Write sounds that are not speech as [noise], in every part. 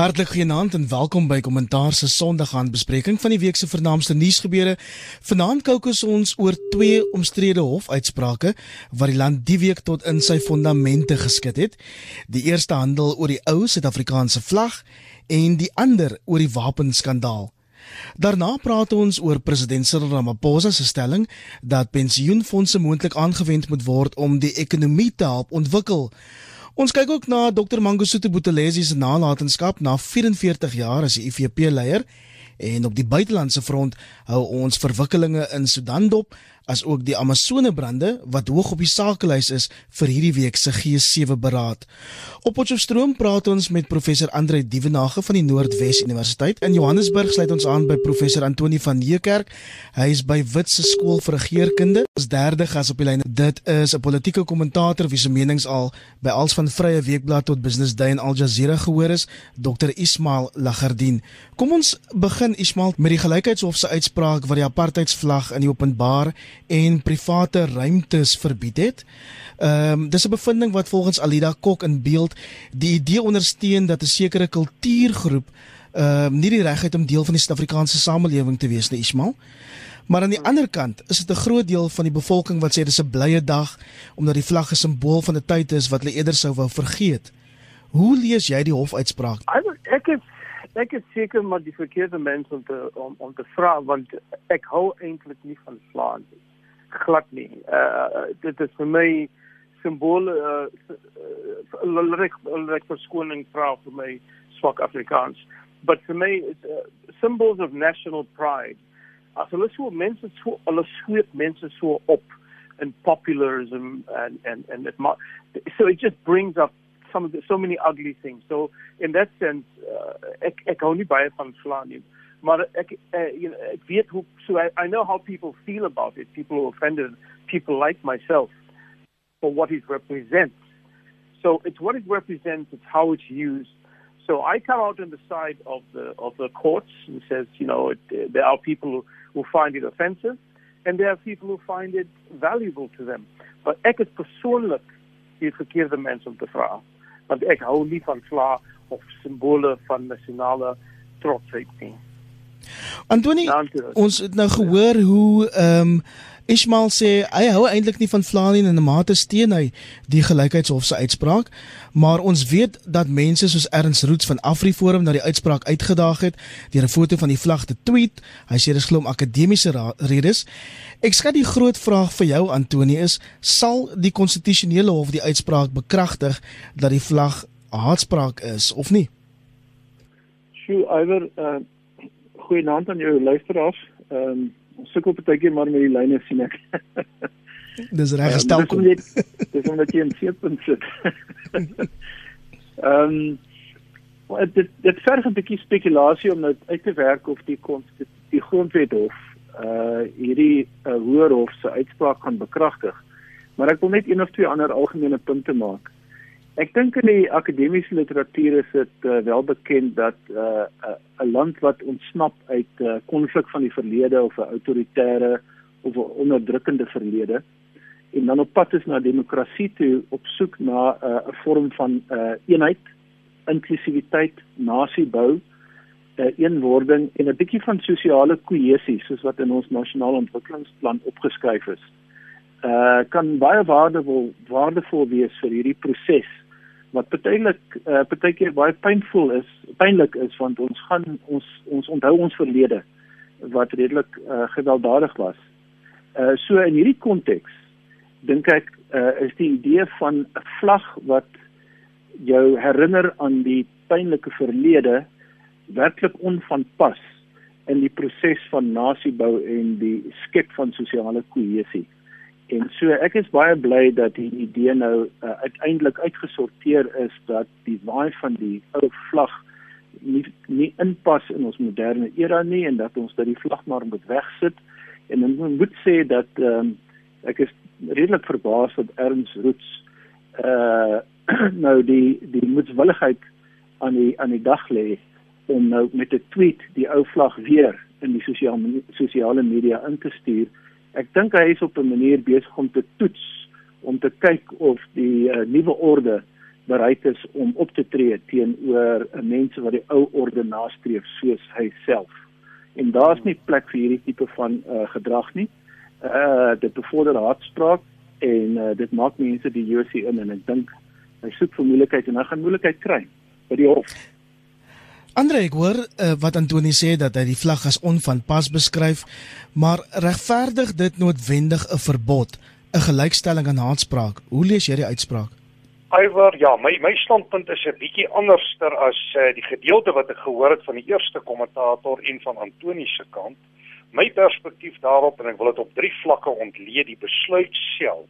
Hartlik goeienaand en welkom by Kommentaar se Sondagaand bespreking van die week se vernaamste nuusgebeure. Vanaand kookus ons oor twee omstrede hofuitsprake wat die land die week tot in sy fondamente geskit het. Die eerste handel oor die ou Suid-Afrikaanse vlag en die ander oor die wapenskandaal. Daarna praat ons oor president Cyril Ramaphosa se stelling dat pensioenfonde moontlik aangewend moet word om die ekonomie te help ontwikkel. Ons kyk ook na Dr Mangosuthu Buthelezi se nalatenskap. Na 44 jaar as die IFP leier en op die buitelandse front hou ons verwikkelinge in Sudan dop as ook die Amazone brande wat hoog op die sakelys is vir hierdie week se G7 beraad. Op Potchefstroom praat ons met professor Andre Dievenage van die Noordwes Universiteit. In Johannesburg sluit ons aan by professor Antoni van Niekerk. Hy is by Witse Skool vir Regeringskunde. Ons derde gas op die lyn. Dit is 'n politieke kommentator wie se menings al by als van Vrye Weekblad tot Business Day en Al Jazeera gehoor is, Dr Ismail Lagardin. Kom ons begin Ismail met die gelykheidshof se uitspraak wat die apartheidsvlag in die openbaar en private ruimtes verbied het. Ehm um, dis 'n bevinding wat volgens Alida Kok in beeld die idee ondersteun dat 'n sekere kultuurgroep ehm um, nie die reg het om deel van die Suid-Afrikaanse samelewing te wees nie, Ismail. Maar aan die ander kant is dit 'n groot deel van die bevolking wat sê dis 'n blye dag omdat die vlag 'n simbool van 'n tyd is wat hulle eerder sou wou vergeet. Hoe lees jy die hofuitspraak? Ek het ek het seker maar die verkeerde mense om te om, om te vra want ek hou eintlik nie van vlag nie glad nie. Uh dit is vir my simbole uh, uh reg reg verskoning vra vir my swak Afrikaans. But for me it's uh, symbols of national pride. As hulle so mense so hulle sweep mense so op in popularism and and and it so it just brings up some of the, so many ugly things. So in that sense uh, ek ek hou nie baie van Vlaandie maar ek uh, you know ek weet hoe so I, I know how people feel about it. People who are offended people like myself for what it represents. So it's what it represents it's how it's used. So I come out on the side of the of the courts and says you know it, there are people who, who find it offensive and there are people who find it valuable to them. But ek is persoonlik die verkeerde mens om te vra want ek hou nie van vla of simbole van nasionale trotsheid nie Antoni, ons het nou gehoor hoe ehm um, Ismail sê hy hou eintlik nie van Vlaandie en 'n mate steun hy die gelykheidshof se uitspraak, maar ons weet dat mense soos Ernst Roots van AfriForum na die uitspraak uitgedaag het deur 'n foto van die vlag te tweet. Hy sê dis glo om akademiese redes. Ek skat die groot vraag vir jou Antoni is, sal die konstitusionele hof die uitspraak bekragtig dat die vlag haatspraak is of nie? Sjoe, iwer uh goeienaand aan jou luisteraars. Ehm um, ons sukkel partykeer maar met die lyne sien ek. [laughs] Dis reg gestel kom. Dis omdat jy in seepunt sit. [laughs] Ehm um, dit dit verg 'n bietjie spekulasie om dit uit te werk of die die grondwet hof uh hierdie uh, hoër hof se uitspraak kan bekragtig. Maar ek wil net een of twee ander algemene punte maak. Ek dink in die akademiese literatuur is dit uh, wel bekend dat 'n uh, uh, 'n land wat ontsnap uit 'n uh, konflik van die verlede of 'n autoritaire of 'n onderdrukkende verlede en dan op pad is na demokrasie toe op soek na 'n uh, vorm van uh, eenheid, inklusiwiteit, nasiebou, 'n uh, eenwording en 'n bietjie van sosiale kohesie soos wat in ons nasionale ontwikkelingsplan opgeskryf is. Uh kan baie waardevol waardevol wees vir hierdie proses wat partylik uh, partykeer baie pynvol is, pynlik is want ons gaan ons ons onthou ons verlede wat redelik uh, gewelddadig was. Uh so in hierdie konteks dink ek uh, is die idee van 'n vlag wat jou herinner aan die pynlike verlede werklik onvanpas in die proses van nasiebou en die skep van sosiale kohesie. En so ek is baie bly dat die idee nou uh, uiteindelik uitgesorteer is dat die waai van die ou vlag nie nie inpas in ons moderne era nie en dat ons dat die vlag maar moet wegsit. En ek moet sê dat um, ek is redelik verbaas dat Ernst Roots uh [clears throat] nou die die moedswilligheid aan die aan die dag lê om nou met 'n tweet die ou vlag weer in die sosiale sosiale media in te stuur Ek dink hy is op 'n manier besig om te toets om te kyk of die uh, nuwe orde bereid is om op te tree teenoor mense wat die ou orde nastreef soos hy self. En daar's nie plek vir hierdie tipe van uh, gedrag nie. Uh dit bevorder haatspraak en uh, dit maak mense die JC in en ek dink hy soek vir moeilikheid en hy gaan moeilikheid kry by die hof. Andre, ek hoor uh, wat Antoni sê dat hy die vlag as onvanpas beskryf, maar regverdig dit noodwendig 'n verbod, 'n gelykstelling aan haatspraak? Hoe lees jy die uitspraak? Iwer, ja, my my standpunt is 'n bietjie anderster as uh, die gedeelte wat ek gehoor het van die eerste kommentator en van Antoni se kant. My perspektief daarop en ek wil dit op drie vlakke ontleed, die besluit self.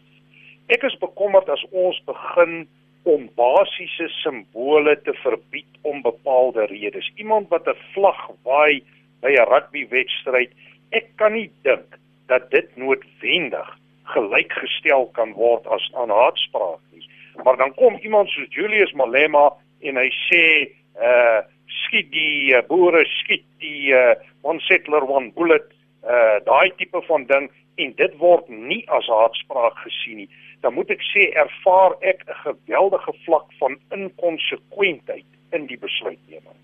Ek is bekommerd as ons begin om basiese simbole te verbied om bepaalde redes. Iemand wat 'n vlag waai by 'n rugbywedstryd, ek kan nie dink dat dit noodwendig gelykgestel kan word as aan haatspraak nie. Maar dan kom iemand soos Julius Malema en hy sê uh skiet die uh, boere skiet die uh, one settler one bullet uh daai tipe van ding en dit word nie as haatspraak gesien nie dan moet ek sê ervaar ek 'n geweldige vlak van inkonsekwentheid in die besluitneming.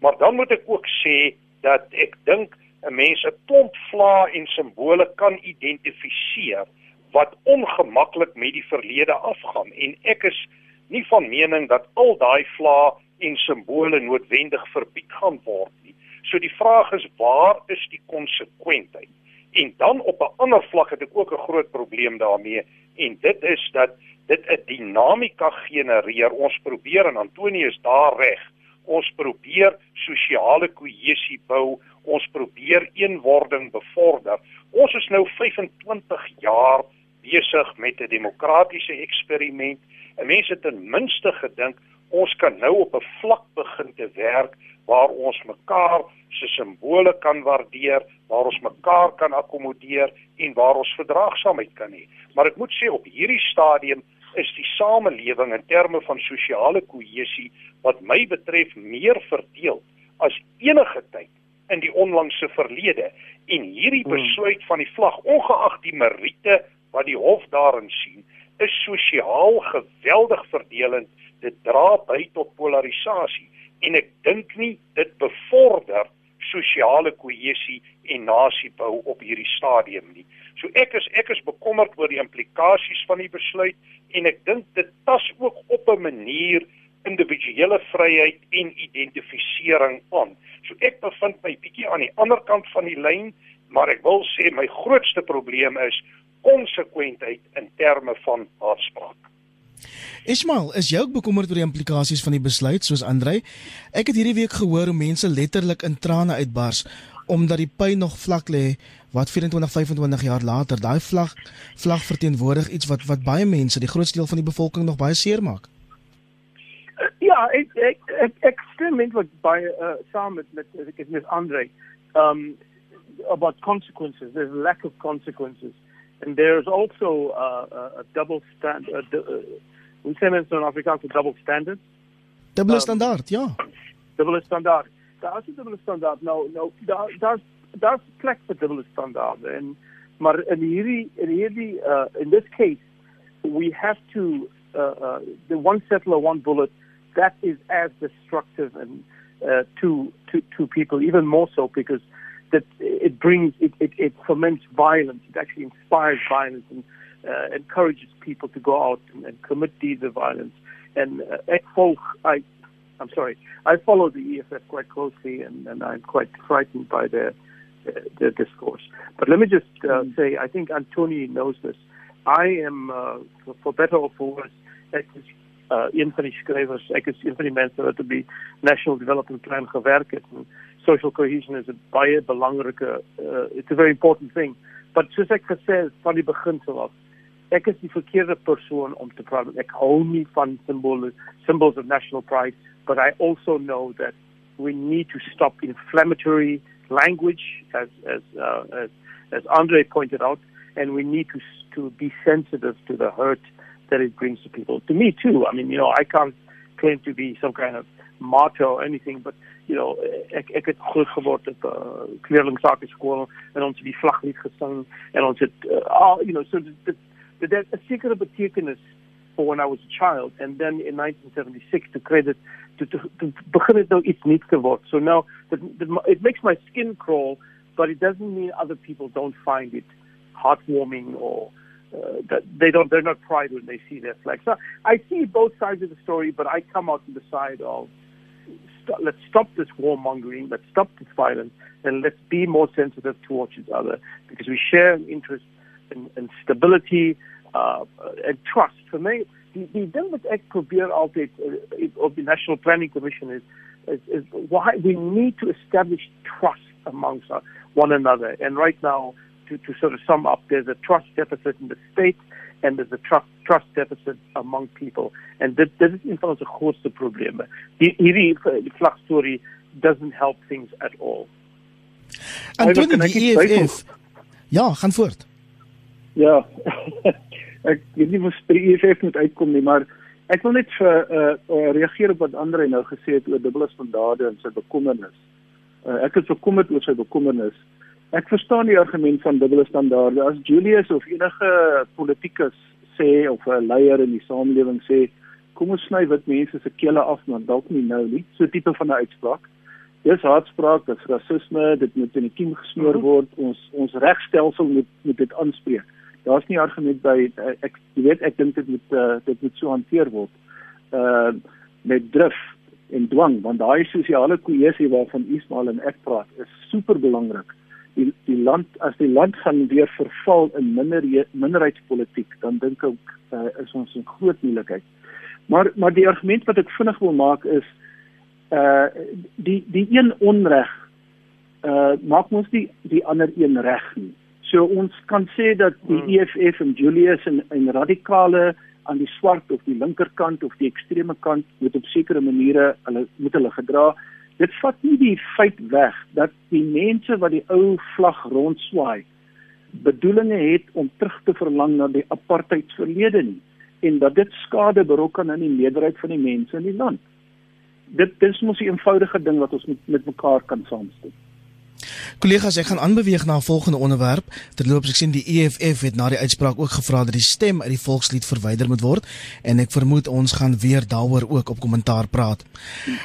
Maar dan moet ek ook sê dat ek dink 'n mens 'n klomp vlae en simbole kan identifiseer wat ongemaklik met die verlede afgaan en ek is nie van mening dat al daai vlae en simbole noodwendig verbied gaan word nie. So die vraag is waar is die konsekwentheid? En dan op 'n ander vlak het ek ook 'n groot probleem daarmee en dit is dat dit 'n dinamika genereer. Ons probeer en Antonie is daar reg. Ons probeer sosiale kohesie bou. Ons probeer eenwording bevorder. Ons is nou 25 jaar besig met 'n demokratiese eksperiment. En mense ten minste gedink ons kan nou op 'n vlak begin te werk waar ons mekaar se simbole kan waardeer, waar ons mekaar kan akkommodeer en waar ons verdraagsaamheid kan hê. Maar ek moet sê op hierdie stadium is die samelewing in terme van sosiale kohesie wat my betref meer verdeel as enige tyd in die onlangse verlede en hierdie hmm. besluit van die vlag ongeag die meriete wat die hof daarin sien is sosiaal geweldig verdelend dit dra by tot polarisasie en ek dink nie dit bevorder sosiale kohesie en nasiebou op hierdie stadium nie. So ek is ek is bekommerd oor die implikasies van die besluit en ek dink dit tas ook op 'n manier individuele vryheid en identifisering aan. So ek bevind my bietjie aan die ander kant van die lyn, maar ek wil sê my grootste probleem is konsekwentheid in terme van haatspraak. Ismail, is jy ook bekommerd oor die implikasies van die besluit soos Andrei? Ek het hierdie week gehoor hoe mense letterlik in trane uitbars omdat die pyn nog vlak lê wat 24 25 jaar later daai vlag vlag verteenwoordig iets wat wat baie mense, die grootste deel van die bevolking nog baie seer maak. Ja, ek ek ek, ek stem met wat baie uh, saam met met ek het met Andrei um about consequences. There's a lack of consequences. And there's also uh, a double standard. Uh, hoe sê mense in Afrikaans 'n double standard? Dubbele um, standaard, ja. Dubbele standaard. Daar is 'n dubbele standaard. Nou nou daar daar's daar's plek vir dubbele standaarde en maar in hierdie in hierdie uh in this case we have to uh, uh the one settler one bullet that is as destructive and uh to to to people even more so because that it brings it, it, it foments violence. It actually inspires violence and uh, encourages people to go out and, and commit deeds of violence. And uh, Ekfolk, I, I'm sorry, I follow the EFF quite closely, and, and I'm quite frightened by their their discourse. But let me just uh, mm. say, I think Antoni knows this. I am, uh, for, better or for worse, uh, een van die skrywers, ek is een van die mense wat op die National Development Plan gewerk het en social cohesion is 'n baie belangrike uh, it's a very important thing. But soos ek gesê het van die begin af, ek is die verkeerde persoon om te praat. Ek hou nie van simbole symbols of national pride, but I also know that we need to stop inflammatory language as as uh, as as Andre pointed out and we need to to be sensitive to the hurt that it brings to people. To me too. I mean, you know, I can't claim to be some kind of martyr or anything, but you know, ek ek het groot geword op 'n uh, kleerlingsake skool en ons het die vlaglied gesing en ons het uh, al you know, so dit dit het 'n sekere betekenis for when I was a child, and then in 1976 to credit to to, to begin it nou iets nuuts te word. So now that, that, it makes my skin crawl, but it doesn't mean other people don't find it heartwarming or uh, that they don't they're not pride when they see their flag. So I see both sides of the story, but I come out on the side of st- let's stop this warmongering, let's stop this violence, and let's be more sensitive towards each other because we share an interest in, in stability uh, and trust. For me, die die ding wat ek probeer altyd uh, op die National Planning Commission is, is is why we need to establish trust amongst one another. And right now, to, to sort of sum up, there's a trust deficit in the state and there's a trust trust deficit among people. And dit dit is een van onze grootste probleme. Hierdie die vlag story doesn't help things at all. Antoni die EFF. Ja, gaan voort. Ja. [laughs] ek weet nie of die EFF moet uitkom nie, maar ek wil net vir uh, uh reageer op wat Andre nou gesê het oor dubbele standaarde en sy bekommernis. Uh, ek is bekommerd oor sy bekommernis. Ek verstaan die argument van dubbele standaarde. As Julius of enige politikus sê of 'n leier in die samelewing sê, kom ons sny wit mense se kele af, maar dalk nie nou nie. So tipe van 'n uitspraak. Dis haatspraak, dis rasisme, dit moet in die kiem gesmoor mhm. word. Ons ons regstelsel moet moet dit aanspreek. Daar's nie argument by ek jy weet ek dink dit moet uh, dit moet so hanteer word. Uh met drif en dwang want daai sosiale kohesie waarvan Ismail en ek praat is super belangrik. Die die land as die land gaan weer verval in minder minderheidspolitiek, dan dink ek uh, is ons in groot moeilikheid. Maar maar die argument wat ek vinnig wil maak is uh die die een onreg uh maak ons die die ander een reg nie. So ons kan sê dat die hmm. EFF en Julius en en radikale aan die swart of die linkerkant of die ekstreme kant moet op sekere maniere hulle moet hulle gedra. Dit vat nie die feit weg dat die mense wat die ou vlag rondswaai bedoelinge het om terug te verlang na die apartheidsverlede nie en dat dit skade berokken aan die meerderheid van die mense in die land. Dit dis mos 'n eenvoudige ding wat ons met, met mekaar kan saamstem. Kollegas, ek gaan aanbeweeg na 'n volgende onderwerp. Terloops, ek sien die EFF het na die uitspraak ook gevra dat die stem uit die volkslied verwyder moet word en ek vermoed ons gaan weer daaroor ook op kommentaar praat.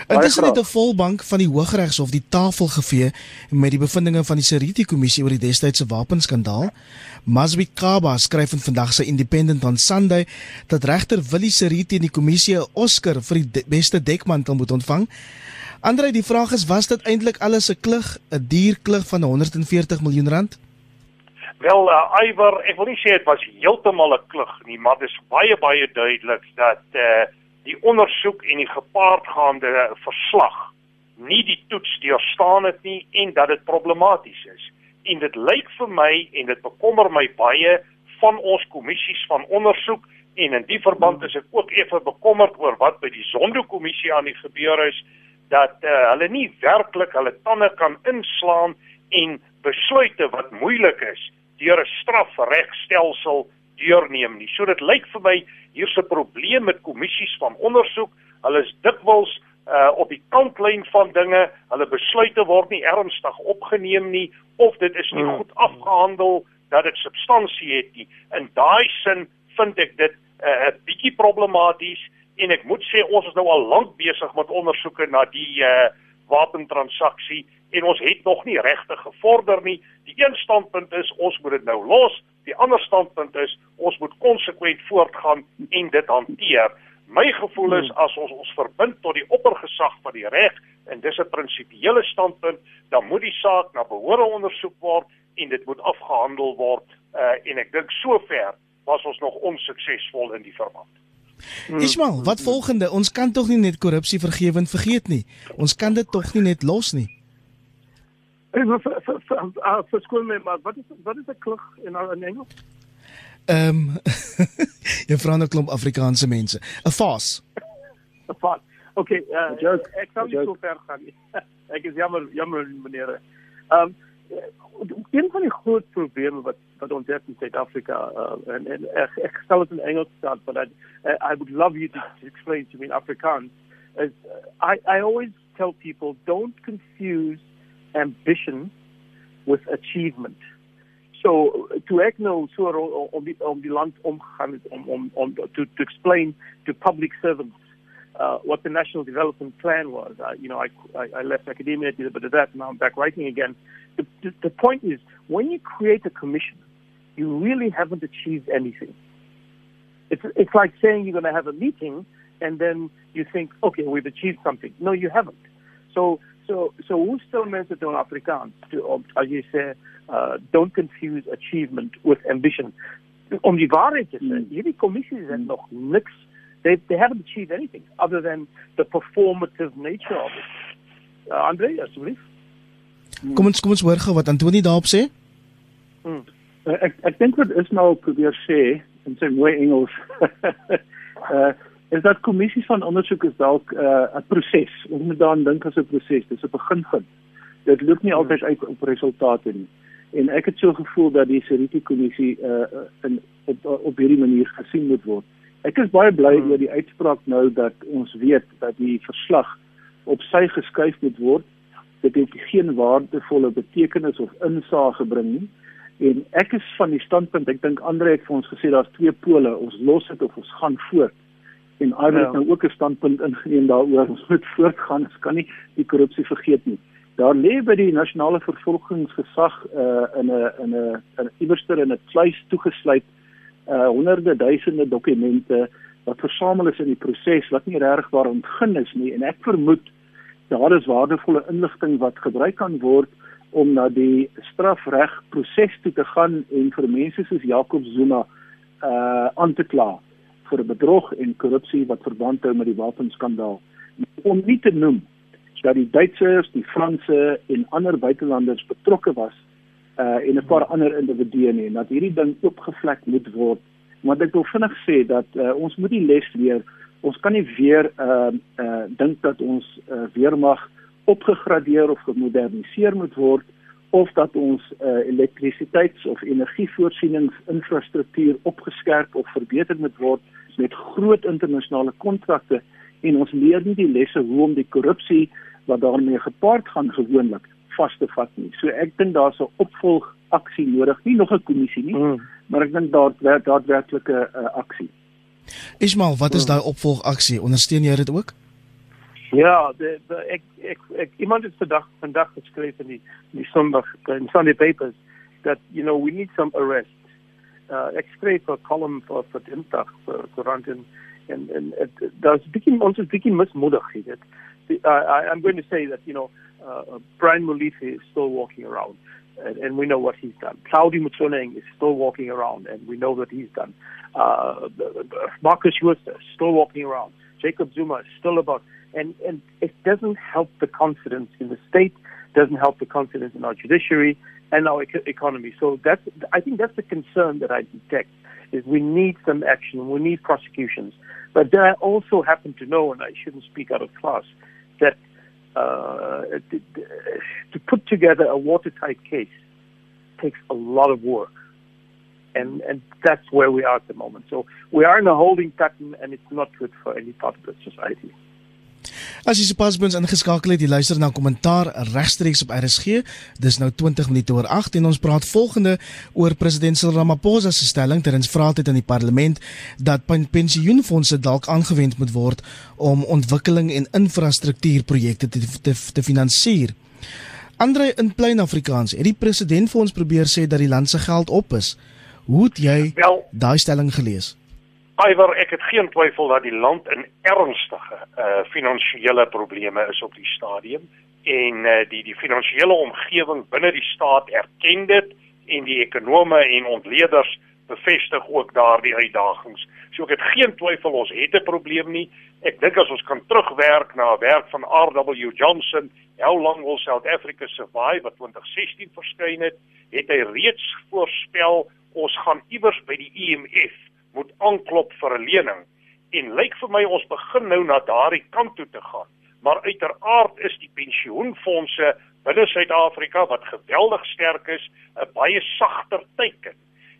Intussen het 'n volbank van die Hooggeregshof die tafel gevee met die bevindinge van die Seriti kommissie oor die destydse wapenskandaal. Maswi Kaba skryf in vandag se Independent on Sunday dat regter Willie Seriti in die kommissie 'n Oscar vir die de beste dekmantel moet ontvang. Andre, die vraag is was dit eintlik alles 'n klug, 'n duur klug van 140 miljoen rand? Wel, uh, Iwer, ek wil nie sê dit was heeltemal 'n klug nie, maar dit is baie baie duidelik dat eh uh, die ondersoek en die gepaardgaande verslag nie die toets deurstaan het nie en dat dit problematies is. En dit lyk vir my en dit bekommer my baie van ons kommissies van ondersoek en in die verband is ek ook effe bekommerd oor wat by die Zondo-kommissie aan die gebeur is dat uh, hulle nie werklik hulle tande kan inslaan en besluite wat moeilik is deur 'n strafregstelsel deurneem nie. So dit lyk vir my hier's 'n probleem met kommissies van ondersoek. Hulle is dikwels uh op die kantlyn van dinge. Hulle besluite word nie ernstig opgeneem nie of dit is nie hmm. goed afgehandel dat dit substansie het nie. In daai sin vind ek dit 'n uh, bietjie problematies en ek moet sê ons is nou al lank besig met ondersoeke na die uh wapentransaksie en ons het nog nie regtig gevorder nie. Die een standpunt is ons moet dit nou los. Die ander standpunt is ons moet konsekwent voortgaan en dit hanteer. My gevoel is as ons ons verbind tot die oppergesag van die reg en dis 'n prinsipiële standpunt, dan moet die saak na behoore ondersoek word en dit moet afgehandel word. Uh en ek dink sover was ons nog onsuksesvol in die verband. Hmm. Ismael, wat volgende? Ons kan tog nie net korrupsie vergewend vergeet nie. Ons kan dit tog nie net los nie. Ek vir skool met maar wat is wat is 'n klug in in Engels? Ehm um, jy vra nou klomp Afrikaanse mense. 'n Fas. [laughs] 'n Fas. Okay, uh, ek sal nie so ver gaan nie. [laughs] ek is jammer jammer meneer. Ehm um, een van die groot probleme wat wat ons het in Suid-Afrika uh, en en ek, ek stel dit in Engels staan but I, I would love you to, to explain to me in Afrikaans is I I always tell people don't confuse ambition with achievement. so so om die om die land het om om om to to explain to public servants uh, what the national development plan was. Uh, you know, I, I, I left academia, did a bit of that, now I'm back writing again. The, the, the point is, when you create a commission, you really haven't achieved anything. It's, it's like saying you're going to have a meeting and then you think, okay, we've achieved something. No, you haven't. So, so, so hoe stel mense dit in Afrikaans? To, as you say, uh, don't confuse achievement with ambition. Om die waarheid te sê, hierdie kommissies het nog niks they they haven't achieved anything other than the performative nature of it. Uh, Andre, asseblief. Kom ons kom ons hoor gou wat Antoni daarop sê. Hmm. Uh, ek ek dink wat is nou probeer sê in sy mooi Engels. uh [laughs] is dat kommissies van ondersoek is dalk 'n uh, proses. Ons moet daaraan dink as 'n proses. Dis 'n beginpunt. Dit loop nie altyd uit op resultate nie. En ek het so gevoel dat die Seriti kommissie uh in op, op hierdie manier gesien moet word. Ek is baie bly hmm. oor die uitspraak nou dat ons weet dat die verslag op sy geskuif moet word. Dit het geen waardevolle betekenis of insaag gebring nie. En ek is van die standpunt, ek dink Andre het vir ons gesê daar's twee pole, ons los dit of ons gaan voort. En Andre het ja. nou ook 'n standpunt ingeneem daaroor, ons moet [laughs] voortgaan, ons kan nie die korrupsie vergeet nie. Daar lê by die nasionale vervolgingsgesag uh, in 'n in 'n in iewerster in 'n kluis toegesluit uh honderde duisende dokumente wat versamel is in die proses wat nie reg waar ontgin is nie en ek vermoed daar is waardevolle inligting wat gebruik kan word om na die strafreg proses toe te gaan en vir mense soos Jacob Zuma uh aan te kla vir bedrog en korrupsie wat verband hou met die wapenskandaal. Om nie te noem dat die Duitsers, die Franse en ander buitelanders betrokke was uh en 'n paar ander individue nie dat hierdie ding oopgevlek moet word want ek wil vinnig sê dat uh, ons moet die les leer ons kan nie weer uh uh dink dat ons uh, weermag opgegradeer of gemoderniseer moet word of dat ons uh, elektrisiteits- of energievoorsieningsinfrastruktuur opgeskerp of verbeter moet word met groot internasionale kontrakte en ons leer nie die lesse hoe om die korrupsie wat daarmee gepaard gaan gewoonlik vas te vat nie. So ek dink daar's 'n opvolgaksie nodig, nie nog 'n kommissie nie, mm. Maar ek dink daar daar daadwerklike uh, aksie. Ismail, wat is daai opvolgaksie? Ondersteun jy dit ook? Ja, de, de, ek ek ek iemand het vandag vandag geskryf in die in die Sondag in Sunday papers that you know we need some arrest. Uh ek skryf 'n column vir vir Dinsdag vir Koerant en en en daar's begin ons is begin mismoedig hier. I I'm going to say that you know uh, Brian Mulife is still walking around, and, and, we know what he's done. Claudio Mutsoneng is still walking around, and we know what he's done. Uh, Marcus Schuster is still walking around. Jacob Zuma is still about, and, and it doesn't help the confidence in the state, doesn't help the confidence in our judiciary and our ec- economy. So that's, I think that's the concern that I detect is we need some action, we need prosecutions. But then I also happen to know, and I shouldn't speak out of class, that uh, to, to put together a watertight case takes a lot of work. And, and that's where we are at the moment. So we are in a holding pattern, and it's not good for any part of the society. As jy sopas by ons ingeskakel het, jy luister na kommentaar regstreeks op RSG. Dis nou 20 minute oor 8 en ons praat volgende oor president Cyril Ramaphosa se stelling terwyl vraatyd in die parlement dat pensioenfonde dalk aangewend moet word om ontwikkeling en infrastruktuurprojekte te te, te finansier. Andre in plain Afrikaans, het die president vir ons probeer sê dat die land se geld op is. Hoe het jy daai stelling gelees? Iwer, ek het geen twyfel dat die land in ernstige uh finansiële probleme is op die stadium en uh die die finansiële omgewing binne die staat erken dit en die ekonome en ontleeders bevestig ook daardie uitdagings. So ek het geen twyfel ons het 'n probleem nie. Ek dink as ons kan terugwerk na 'n werk van R.W. Johnson, How long will South Africa survive wat 2016 verskyn het, het hy reeds voorspel ons gaan iewers by die IMF e moet aanklop vir 'n lening en lyk vir my ons begin nou na daardie kant toe te gaan. Maar uiteraard is die pensioenfonde binne Suid-Afrika wat geweldig sterk is, 'n baie sagter teken.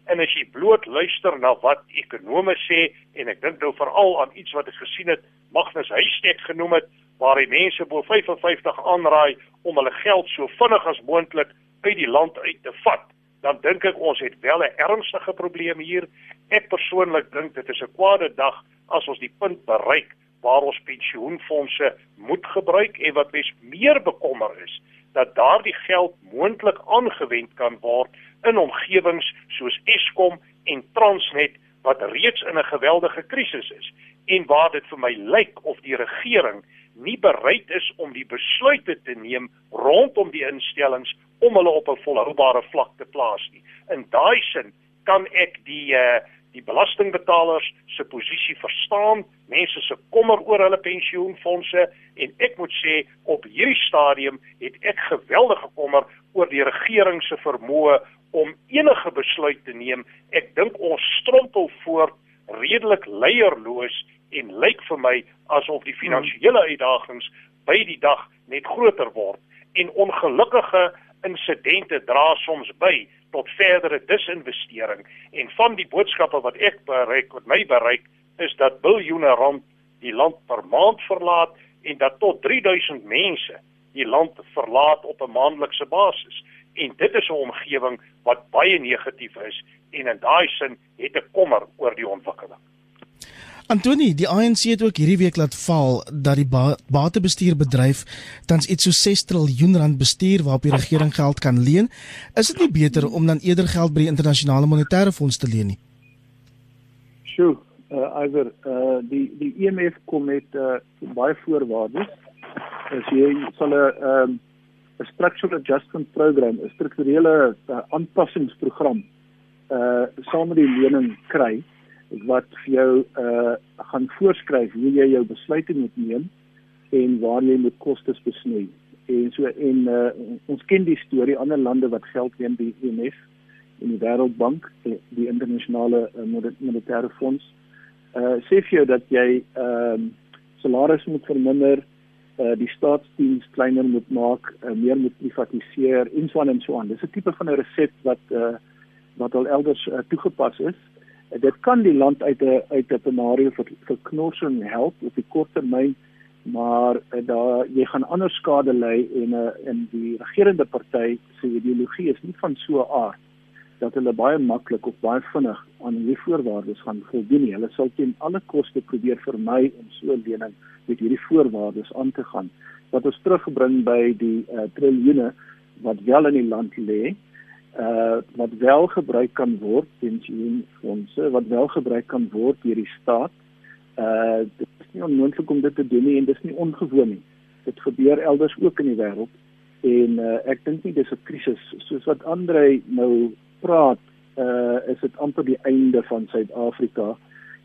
En as jy bloot luister na wat ekonome sê en ek dink nou veral aan iets wat ek gesien het, Magnus Huystek genoem het, waar die mense bo 55 aanraai om hulle geld so vinnig as moontlik uit die land uit te vat dan dink ek ons het wel 'n ernstige probleem hier. Ek persoonlik dink dit is 'n kwade dag as ons die punt bereik waar ons pensioenfonde moet gebruik en wat mens meer bekommer is dat daardie geld moontlik aangewend kan word in omgewings soos Eskom en Transnet wat reeds in 'n geweldige krisis is en waar dit vir my lyk of die regering nie bereid is om die besluite te neem rondom die instellings om hulle op 'n volhoubare vlak te plaas nie. In daai sin kan ek die uh, die belastingbetalers se posisie verstaan, mense se kommer oor hulle pensioenfonde en ek moet sê op hierdie stadium het ek geweldige kommer oor die regering se vermoë om enige besluit te neem. Ek dink ons strompel voort redelik leierloos en lyk vir my asof die finansiële uitdagings by die dag net groter word en ongelukkige insidente dra soms by tot verdere disinvestering en van die boodskappe wat ek bereik wat my bereik is dat biljoene rand die land per maand verlaat en dat tot 3000 mense die land verlaat op 'n maandelikse basis en dit is 'n omgewing wat baie negatief is en in daai sin het ek kommer oor die ontwikkeling. Antoni, die ANC het ook hierdie week laat val dat die ba batebestuurbedryf tans iets so 6 trilljoen rand bestuur waarop die regering geld kan leen. Is dit nie beter om dan eerder geld by die internasionale monetaire fonds te leen nie? Sjoe, uh, either uh, die die IMF e kom met uh, baie voorwaardes. As jy sal 'n um, 'n structural adjustment program, 'n strukturele uh, aanpassingsprogram uh saam met die lening kry wat vir jou uh gaan voorskryf hoe jy jou besluite moet neem en waar jy moet kostes besny. En so en uh ons ken die storie ander lande wat geld leen by IMF en die Wêreldbank, die, die internasionale uh, monetaire fonds. Uh sê vir jou dat jy ehm uh, salaris moet verminder, uh die staatsdiens kleiner moet maak, uh, meer moet privatiseer en so aan en so aan. Dis 'n tipe van 'n resept wat uh wat al elders uh, toegepas is. Dit kan die land uit 'n uit 'n scenario vir vir knorsing help op die kort termyn, maar uh, daar jy gaan ander skade ly en uh, in die regerende party se ideologie is nie van so 'n aard dat hulle baie maklik of baie vinnig aan hierdie voorwaardes gaan voldoen nie. Hulle sal teen alle koste probeer vermy om so 'n lening met hierdie voorwaardes aan te gaan wat ons terugbring by die uh, triljoene wat wel in die land lê uh wat wel gebruik kan word pensioenfonde wat wel gebruik kan word deur die staat. Uh dit is nie onmoontlik om dit te doen nie en dit is nie ongewoon nie. Dit gebeur elders ook in die wêreld en uh ek dink nie dis 'n krisis. Soos wat Andre nou praat uh is dit amper die einde van Suid-Afrika.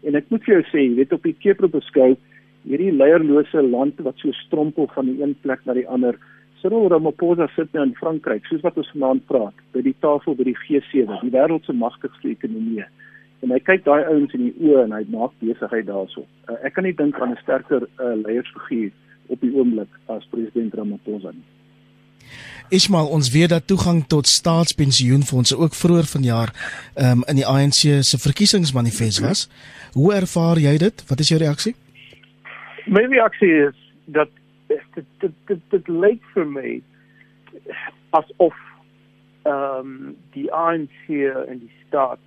En ek moet vir jou sê jy weet op die Keper beskou hierdie leierlose land wat so strompel van die een plek na die ander. Cyril Ramaphosa sit nou in Frankryk, soos wat ons vanaand praat, by die tafel by die G7, die wêreld se magtigste ekonomie. En hy kyk daai ouens in die oë en hy maak besigheid daarso. Uh, ek kan nie dink aan 'n sterker uh, leiersfiguur op die oomblik as president Ramaphosa nie. Ismail, ons weet dat toegang tot staatspensioenfonde ook vroeër vanjaar um, in die ANC se verkiesingsmanifest was. Hoe ervaar jy dit? Wat is jou reaksie? maybe actually is that the the the, the late for me as of um the ANC and the start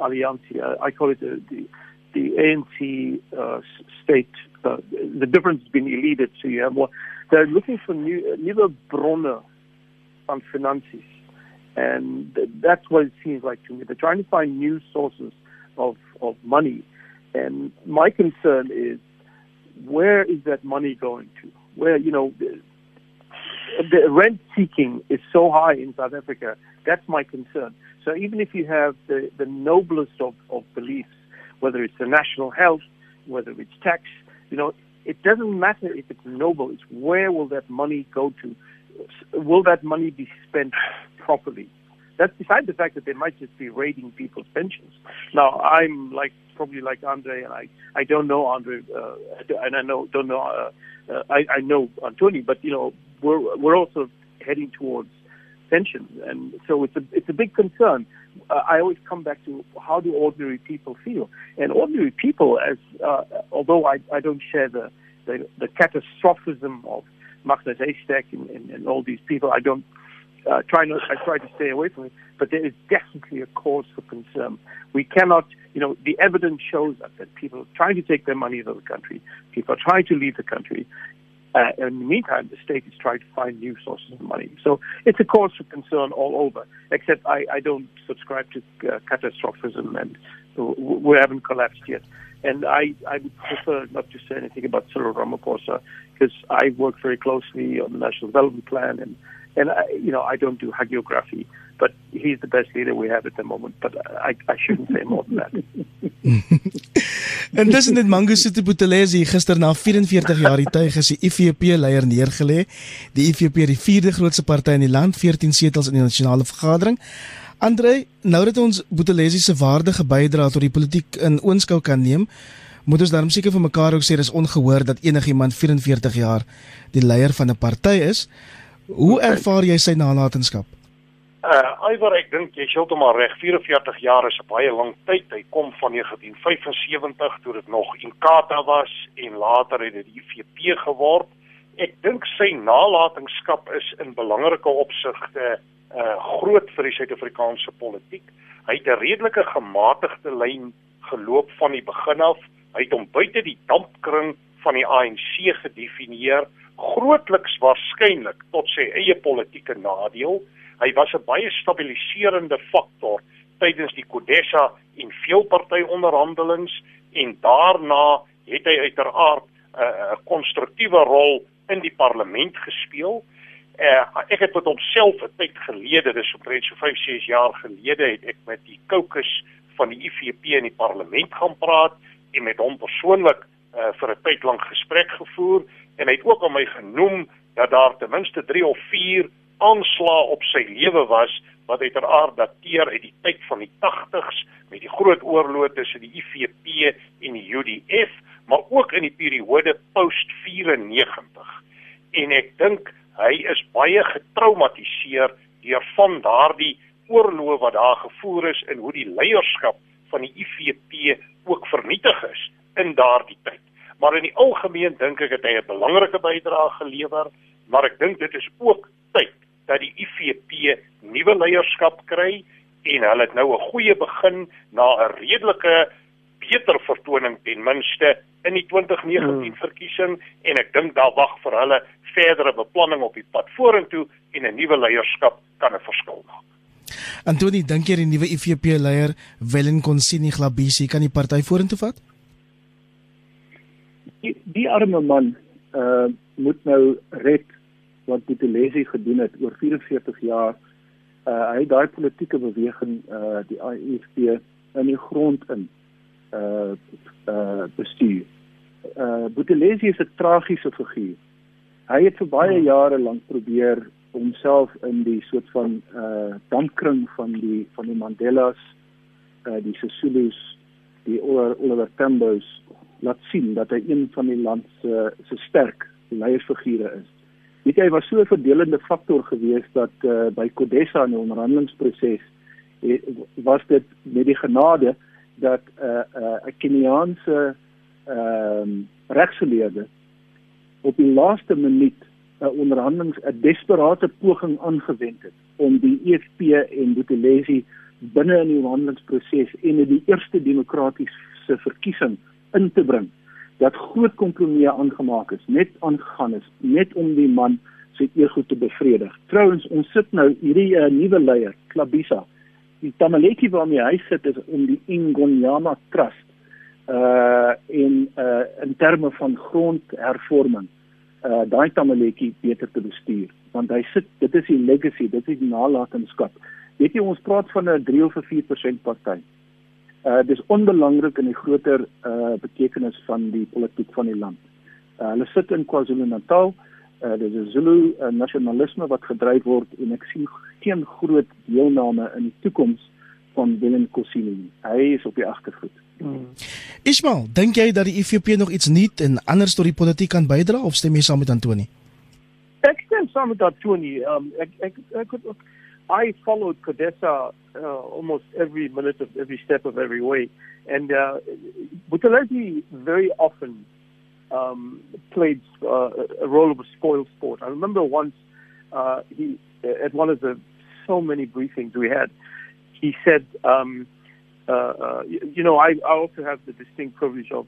alliance I call it the the, the ANC uh, state uh, the difference between elite so you have more. They're looking for new newer bronner on finances. And that's what it seems like to me. They're trying to find new sources of of money. And my concern is where is that money going to? Where, you know, the, rent seeking is so high in South Africa. That's my concern. So even if you have the, the noblest of, of beliefs, whether it's the national health, whether it's tax, you know, it doesn't matter if it's noble. It's where will that money go to? Will that money be spent properly? That's beside the fact that they might just be raiding people's pensions. Now, I'm like probably like Andre, and I I don't know Andre, uh, and I know don't know uh, uh, I I know Antoni, but you know we're we're also heading towards pensions, and so it's a it's a big concern. Uh, I always come back to how do ordinary people feel, and ordinary people, as uh, although I I don't share the the, the catastrophism of Max Haystack and, and, and all these people, I don't uh, try not, I try to stay away from it, but there is definitely a cause for concern. We cannot, you know, the evidence shows us that people are trying to take their money out of the country, people are trying to leave the country. Uh, in the meantime, the state is trying to find new sources of money. So it's a cause for concern all over, except I, I don't subscribe to uh, catastrophism and we haven't collapsed yet. And I, I would prefer not to say anything about Cyril Ramaphosa because I work very closely on the National Development Plan and and I, you know I don't do hagiography, but he's the best leader we have at the moment. But I, I shouldn't say more than that. [laughs] en dis net Mangosuthu Buthelezi gister na 44 jaar die tuig is die IFP leier neergelê. Die IFP die vierde grootste party in die land, 14 setels in die nasionale vergadering. Andre, nou dat ons Buthelezi se waardige bydrae tot die politiek in oënskou kan neem, moet ons daarom seker vir mekaar ook sê dis ongehoor dat enigiemand 44 jaar die leier van 'n party is. Hoe ervaar jy sy nalatenskap? Uh, Iwer, ek dink jy skuld hom al reg. 44 jaar is 'n baie lang tyd. Hy kom van 1975 toe dit nog Inkatha was en later het dit IFP geword. Ek dink sy nalatenskap is in belangrike opsigte uh groot vir die Suid-Afrikaanse politiek. Hy het 'n redelike gematigde lyn geloop van die begin af. Hy het hom buite die dampkring van die ANC gedefinieer grootliks waarskynlik tot sy eie politieke nadeel. Hy was 'n baie stabiliserende faktor tydens die Kodesa en veelparty onderhandelings en daarna het hy uiteraard 'n uh, konstruktiewe rol in die parlement gespeel. Uh, ek het met homself 'n tyd gelede, dis omtrent so 5, 6 jaar gelede, het ek met die caucus van die IFP in die parlement gaan praat en met hom persoonlik uh, vir 'n tyd lank gesprek gevoer en hy het ook aan my genoem dat daar ten minste 3 of 4 aanslae op sy lewe was wat uiteraard dateer uit die tyd van die 80s met die groot oorlog tussen die IFP en die UDF, maar ook in die periode post 94. En ek dink hy is baie getraumatiseer deur van daardie oorlog wat daar gevoer is en hoe die leierskap van die IFP ook vernietig is in daardie tyd. Maar in die algemeen dink ek het hy 'n belangrike bydrae gelewer, maar ek dink dit is ook tyd dat die IFP nuwe leierskap kry en hulle het nou 'n goeie begin na 'n redelike beter vertoning ten minste in die 2019 hmm. verkiesing en ek dink daar wag vir hulle verdere beplanning op die pad vorentoe en 'n nuwe leierskap kan 'n verskil maak. Antoni, dink jy die nuwe IFP leier Wellen Konsini Glabisi kan die party vorentoe vat? Die, die arme man uh moet nou red wat Buthelezi gedoen het oor 44 jaar. Uh hy het daai politieke beweging uh die IFP in die grond in uh uh bestuur. Uh Buthelezi is 'n tragiese figuur. Hy het vir baie hmm. jare lank probeer homself in die soort van uh dampkring van die van die Mandelas, uh die Sisulus, die Oliver Tambo's laat sien dat hy een van die land se se sterk leiersfigure is. Weet jy, hy was so 'n verdelende faktor geweest dat uh, by Kodesa in die onderhandelingsproses eh, was dit met die genade dat 'n uh, 'n uh, Keniaanse ehm uh, regsgeleerde op die laaste minuut 'n uh, onderhandelings 'n desperate poging aangewend het om die EFF en Buthelezi binne in die onderhandelingsproses en in die eerste demokratiese verkiesing in te bring dat groot kompromieë aangemaak is, net aangegaan is, net om die man se ego te bevredig. Trouwens, ons sit nou hierdie uh, nuwe leier, Klabisa. Die Tamaleki waarmee hy sit is om die Ingonyama Trust uh in uh in terme van grondhervorming uh daai Tamaleki beter te bestuur want hy sit dit is die legacy dit is die nalatenskap weet jy ons praat van 'n 3 of 4% party Uh dis onbelangrik in die groter uh betekenis van die politiek van die land. Uh hulle sit in KwaZulu-Natal. Uh dis 'n Zulu uh, nasionalisme wat gedryf word en ek sien geen groot deelname in die toekoms van Willem Kosini. Hy is op die agtervoet. Hmm. Ismail, dink jy dat die IFP nog iets nuut en anders tot die politiek kan bydra of stem jy saam met Antoni? Ek stem saam met Antoni. Um ek ek ek ek I followed Codessa uh, almost every minute of every step of every way, and uh, very often um, played uh, a role of a spoil sport. I remember once uh, he at one of the so many briefings we had, he said, um, uh, uh, you, you know, I, I also have the distinct privilege of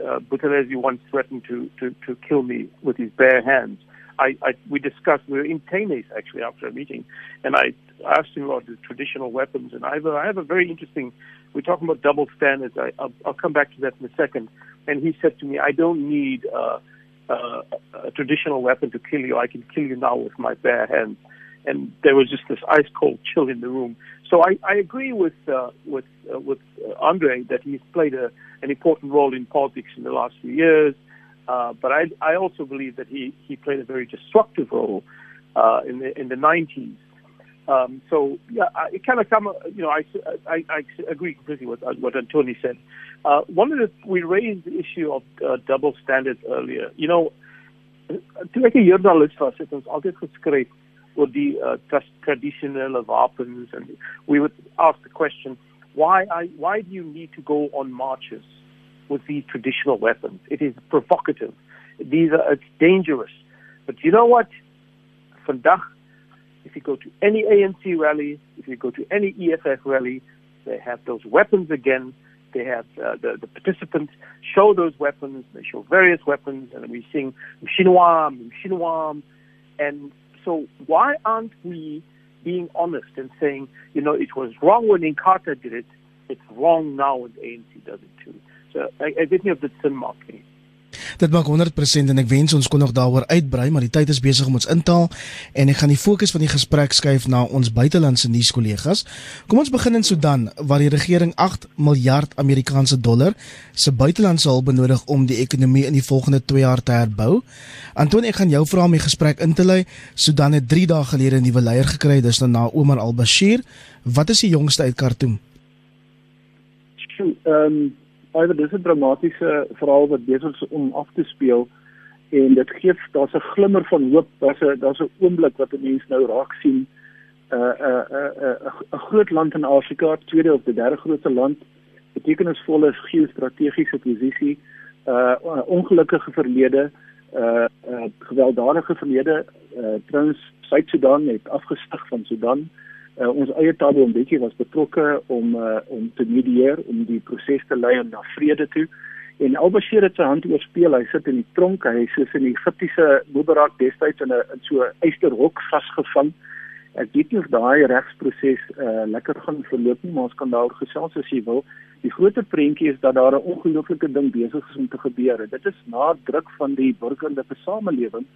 uh, Buthelezi once threatened to, to, to kill me with his bare hands. I, I, we discussed, we were in Tenes actually after a meeting, and I asked him about the traditional weapons. And I have a, I have a very interesting, we're talking about double standards. I, I'll, I'll come back to that in a second. And he said to me, I don't need uh, uh, a traditional weapon to kill you. I can kill you now with my bare hands. And there was just this ice cold chill in the room. So I, I agree with uh, with uh, with uh, Andre that he's played a, an important role in politics in the last few years. Uh, but I, I also believe that he, he played a very destructive role uh, in the in the 90s. Um, so yeah, I, it kind of come. You know, I, I, I agree completely with what Antoni said. Uh, one of the we raised the issue of uh, double standards earlier. You know, to toe ek 'n joernalis was, het ons altyd geskryf oor die uh, tradisionele wapens and we would ask the question why I, why do you need to go on marches with these traditional weapons. It is provocative. These are it's dangerous. But you know what? Vandag, if you go to any ANC rally, if you go to any EFF rally, they have those weapons again. They have uh, the, the participants show those weapons. They show various weapons, and we sing Mshinwam, Mshinwam. And so, why aren't we being honest and saying, you know, it was wrong when Inkatha did it, it's wrong now when ANC does it too? So ek, ek weet nie of dit sin maak nie. Dit maak 100% en ek wens ons kon nog daaroor uitbrei, maar die tyd is besig om ons intaal en ek gaan die fokus van die gesprek skuif na ons buitelandse nuuskollegas. Kom ons begin in Sudan waar die regering 8 miljard Amerikaanse dollar se buitelandse hulp benodig om die ekonomie in die volgende 2 jaar te herbou. Anton, ek gaan jou vra om die gesprek in te lei. Sudan het 3 dae gelede 'n nuwe leier gekry, dis nou na Omar al-Bashir. Wat is die jongste uit Khartoum? Ehm um Iwer dis 'n dramatiese verhaal wat besig is om af te speel en dit gee daar's 'n glimmer van hoop. Daar's 'n daar's 'n oomblik wat 'n mens nou raak sien. 'n 'n 'n 'n groot land in Afrika, tweede of die derde grootste land, betekenisvolle geostrategiese posisie, 'n uh, ongelukkige verlede, 'n uh, uh, gewelddadige verlede. Uh, Trouens Suid-Sudan het afgestig van Sudan uh, ons eie Tabo Mbeki was betrokke om uh, om te medieer om die proses te lei na vrede toe. En Al-Bashir het sy hand oorspeel hy sit in die tronk. Hy is in die Egiptiese Mubarak destyds in 'n so 'n eysterhok vasgevang ek weet nie of daai regsproses uh, lekker gaan verloop nie maar ons kan daaroor gesels as jy wil. Die groter prentjie is dat daar 'n ongelooflike ding besig is om te gebeur dit is na druk van die burgerlike samelewing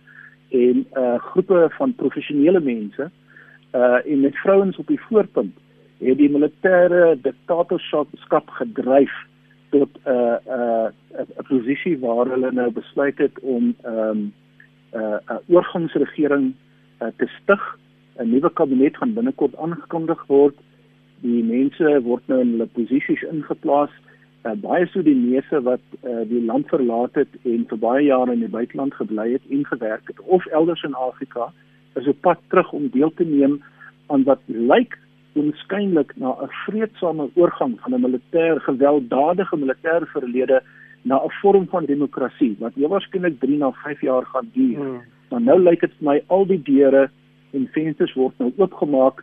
en uh groepe van professionele mense uh en met vrouens op die voorpunt het die militêre diktatorskap gedryf tot 'n uh, 'n uh, 'n posisie waar hulle nou besluit het om ehm um, 'n uh, 'n oorgangsregering uh, te stig. 'n Nuwe kabinet gaan binnekort aangekondig word. Die mense word nou in hulle posisies ingeplaas. Uh, baie Sudanese wat uh, die land verlaat het en vir baie jare in die buiteland gebly het en gewerk het of elders in Afrika is op pad terug om deel te neem aan wat lyk onskynlik na 'n vredesame oorgang van 'n militêr gewelddadige militêre verlede na 'n vorm van demokrasie wat heel waarskynlik 3 na 5 jaar gaan duur. Hmm. Maar nou lyk dit vir my al die deure en vensters word nou oopgemaak,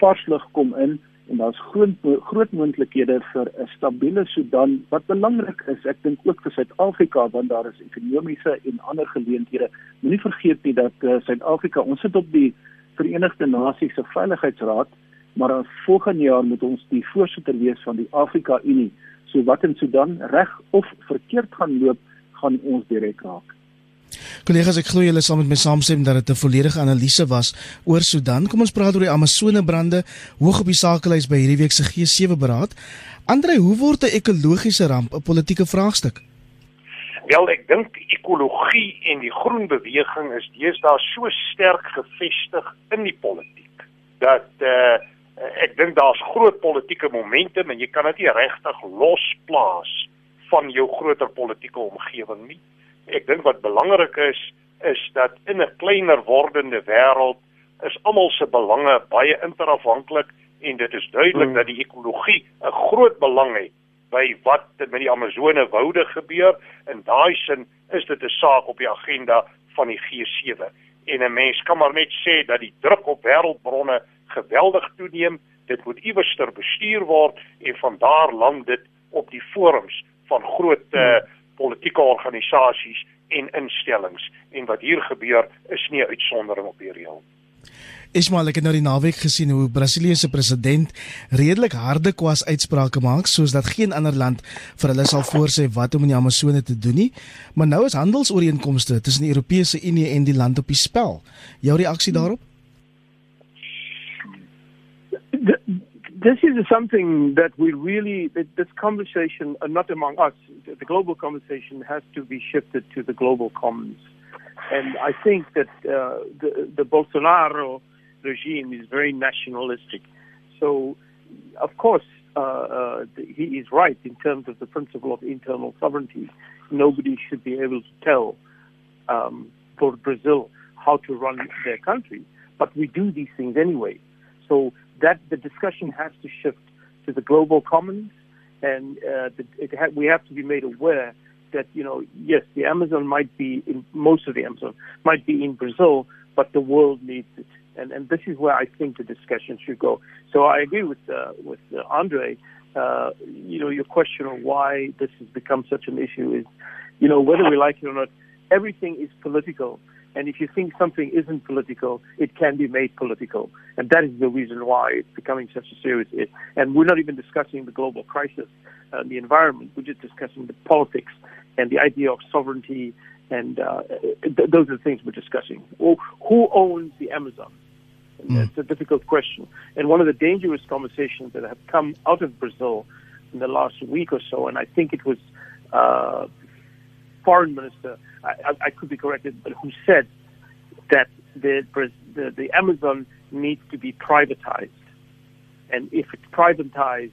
vars lig kom in en daar's groot groot moontlikhede vir 'n stabiele Sudan wat belangrik is. Ek dink ook vir Suid-Afrika want daar is ekonomiese en ander geleenthede. Moenie vergeet nie dat uh, Suid-Afrika, ons sit op die Verenigde Nasies se Veiligheidsraad, maar volgende jaar moet ons die voorsitter wees van die Afrika Unie. So wat in Sudan reg of verkeerd gaan loop, gaan ons direk raak. Kollegas, ek glo julle sal met my saamstem dat dit 'n volledige analise was oor Sudan. Kom ons praat oor die Amazone brande hoog op die sakelys by hierdie week se G7 beraad. Andre, hoe word 'n ekologiese ramp 'n politieke vraagstuk? Wel, ek dink ekologie en die groen beweging is deesdae so sterk gevestig in die politiek dat uh ek dink daar's groot politieke momentum en jy kan dit nie regtig losplaas van jou groter politieke omgewing nie ek dink wat belangrik is is dat in 'n kleiner wordende wêreld is almal se belange baie interafhanklik en dit is duidelik hmm. dat die ekologie 'n groot belang het by wat met die Amazone woude gebeur en daai sin is dit 'n saak op die agenda van die G7. en 'n mens kan maar net sê dat die druk op wêreldbronne geweldig toeneem. Dit moet iewerster bestuur word en van daar land dit op die forums van groot uh, politieke organisasies en instellings en wat hier gebeur is nie 'n uitsondering op die reël. Ismail ek het nou die naweek gesien hoe Brasilië se president redelik harde kwas uitsprake maak soos dat geen ander land vir hulle sal voorsê wat om in die Amazone te doen nie. Maar nou is handelsooreenkomste tussen die Europese Unie en die land op die spel. Jou reaksie daarop? This is something that we really, this conversation, uh, not among us, the global conversation has to be shifted to the global commons. And I think that uh, the, the Bolsonaro regime is very nationalistic. So, of course, uh, uh, he is right in terms of the principle of internal sovereignty. Nobody should be able to tell um, for Brazil how to run their country, but we do these things anyway. So that the discussion has to shift to the global commons, and uh, ha- we have to be made aware that you know yes, the Amazon might be in most of the Amazon might be in Brazil, but the world needs it and and this is where I think the discussion should go. So I agree with uh, with uh, Andre. Uh, you know, your question on why this has become such an issue is, you know, whether we like it or not, everything is political. And if you think something isn't political, it can be made political. And that is the reason why it's becoming such a serious issue. And we're not even discussing the global crisis and the environment. We're just discussing the politics and the idea of sovereignty. And uh, th- those are the things we're discussing. Well, who owns the Amazon? Mm. It's a difficult question. And one of the dangerous conversations that have come out of Brazil in the last week or so, and I think it was uh, foreign minister, I, I, I could be corrected, but who said that the, the, the Amazon needs to be privatized. And if it's privatized,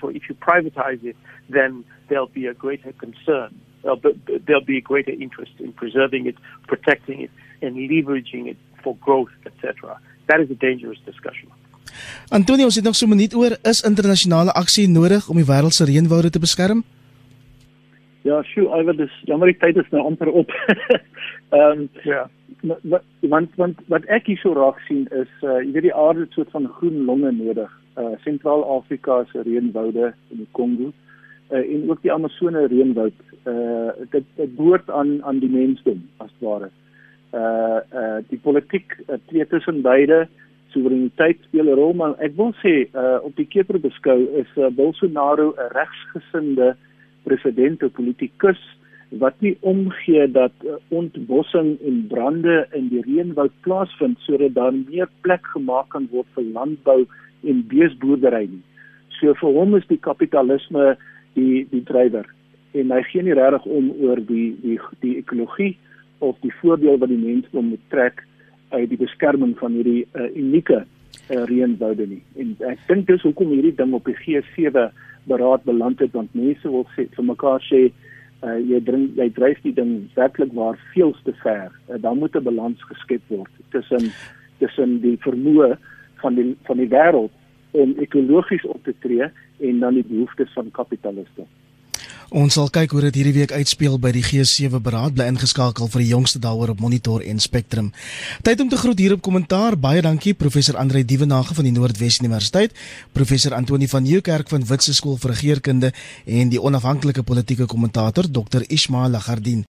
so if you privatize it, then there'll be a greater concern. There'll be, there'll be a greater interest in preserving it, protecting it, and leveraging it for growth, etc. that is a dangerous discussion. Antonio, ons het nog so 'n minuut oor is internasionale aksie nodig om die wêreld se reënwoude te beskerm? Ja, sjoe, alweer dis jammer die tyd is nou amper op. [laughs] Ehm um, ja. Wat want want wat ek hier so raak sien is uh jy weet die aarde het soort van groen longe nodig. Uh Sentraal-Afrika se reënwoude in die Kongo uh en ook die Amazone reënwoud. Uh dit dit behoort aan aan die mensdom as ware uh uh die politiek uh, twee tussen beide soewereiniteit speel 'n rol maar ek wil sê uh op die keper beskou is uh, Bolsonaro 'n regsgesinde president of politikus wat nie omgee dat uh, ontbossing en brande in die reënwoud plaasvind sodat daar meer plek gemaak kan word vir landbou en beesboerdery nie. So vir hom is die kapitalisme die die drywer en hy gee nie regtig om oor die die die ekologie of die voordeel wat die mensdom moet trek uit die beskerming van hierdie uh, unieke uh, reënwoude nie. En ek dink dis hoekom hierdie ding op die G7 beraad beland het want mense wil sê vir mekaar sê uh, jy dring jy dryf die ding werklik waar veel te ver. Uh, dan moet 'n balans geskep word tussen tussen die vermoë van die van die wêreld om ekologies op te tree en dan die behoeftes van kapitaliste. Ons sal kyk hoe dit hierdie week uitspeel by die G7 beraad bly ingeskakel vir die jongste daaroor op Monitor en Spectrum. Tyd om te groet hier op kommentaar. Baie dankie professor Andre Dievenage van die Noordwes Universiteit, professor Antoni van Nieuwkerk van Witse Skool vir Regeringskunde en die onafhanklike politieke kommentator Dr. Ismail Lagardin.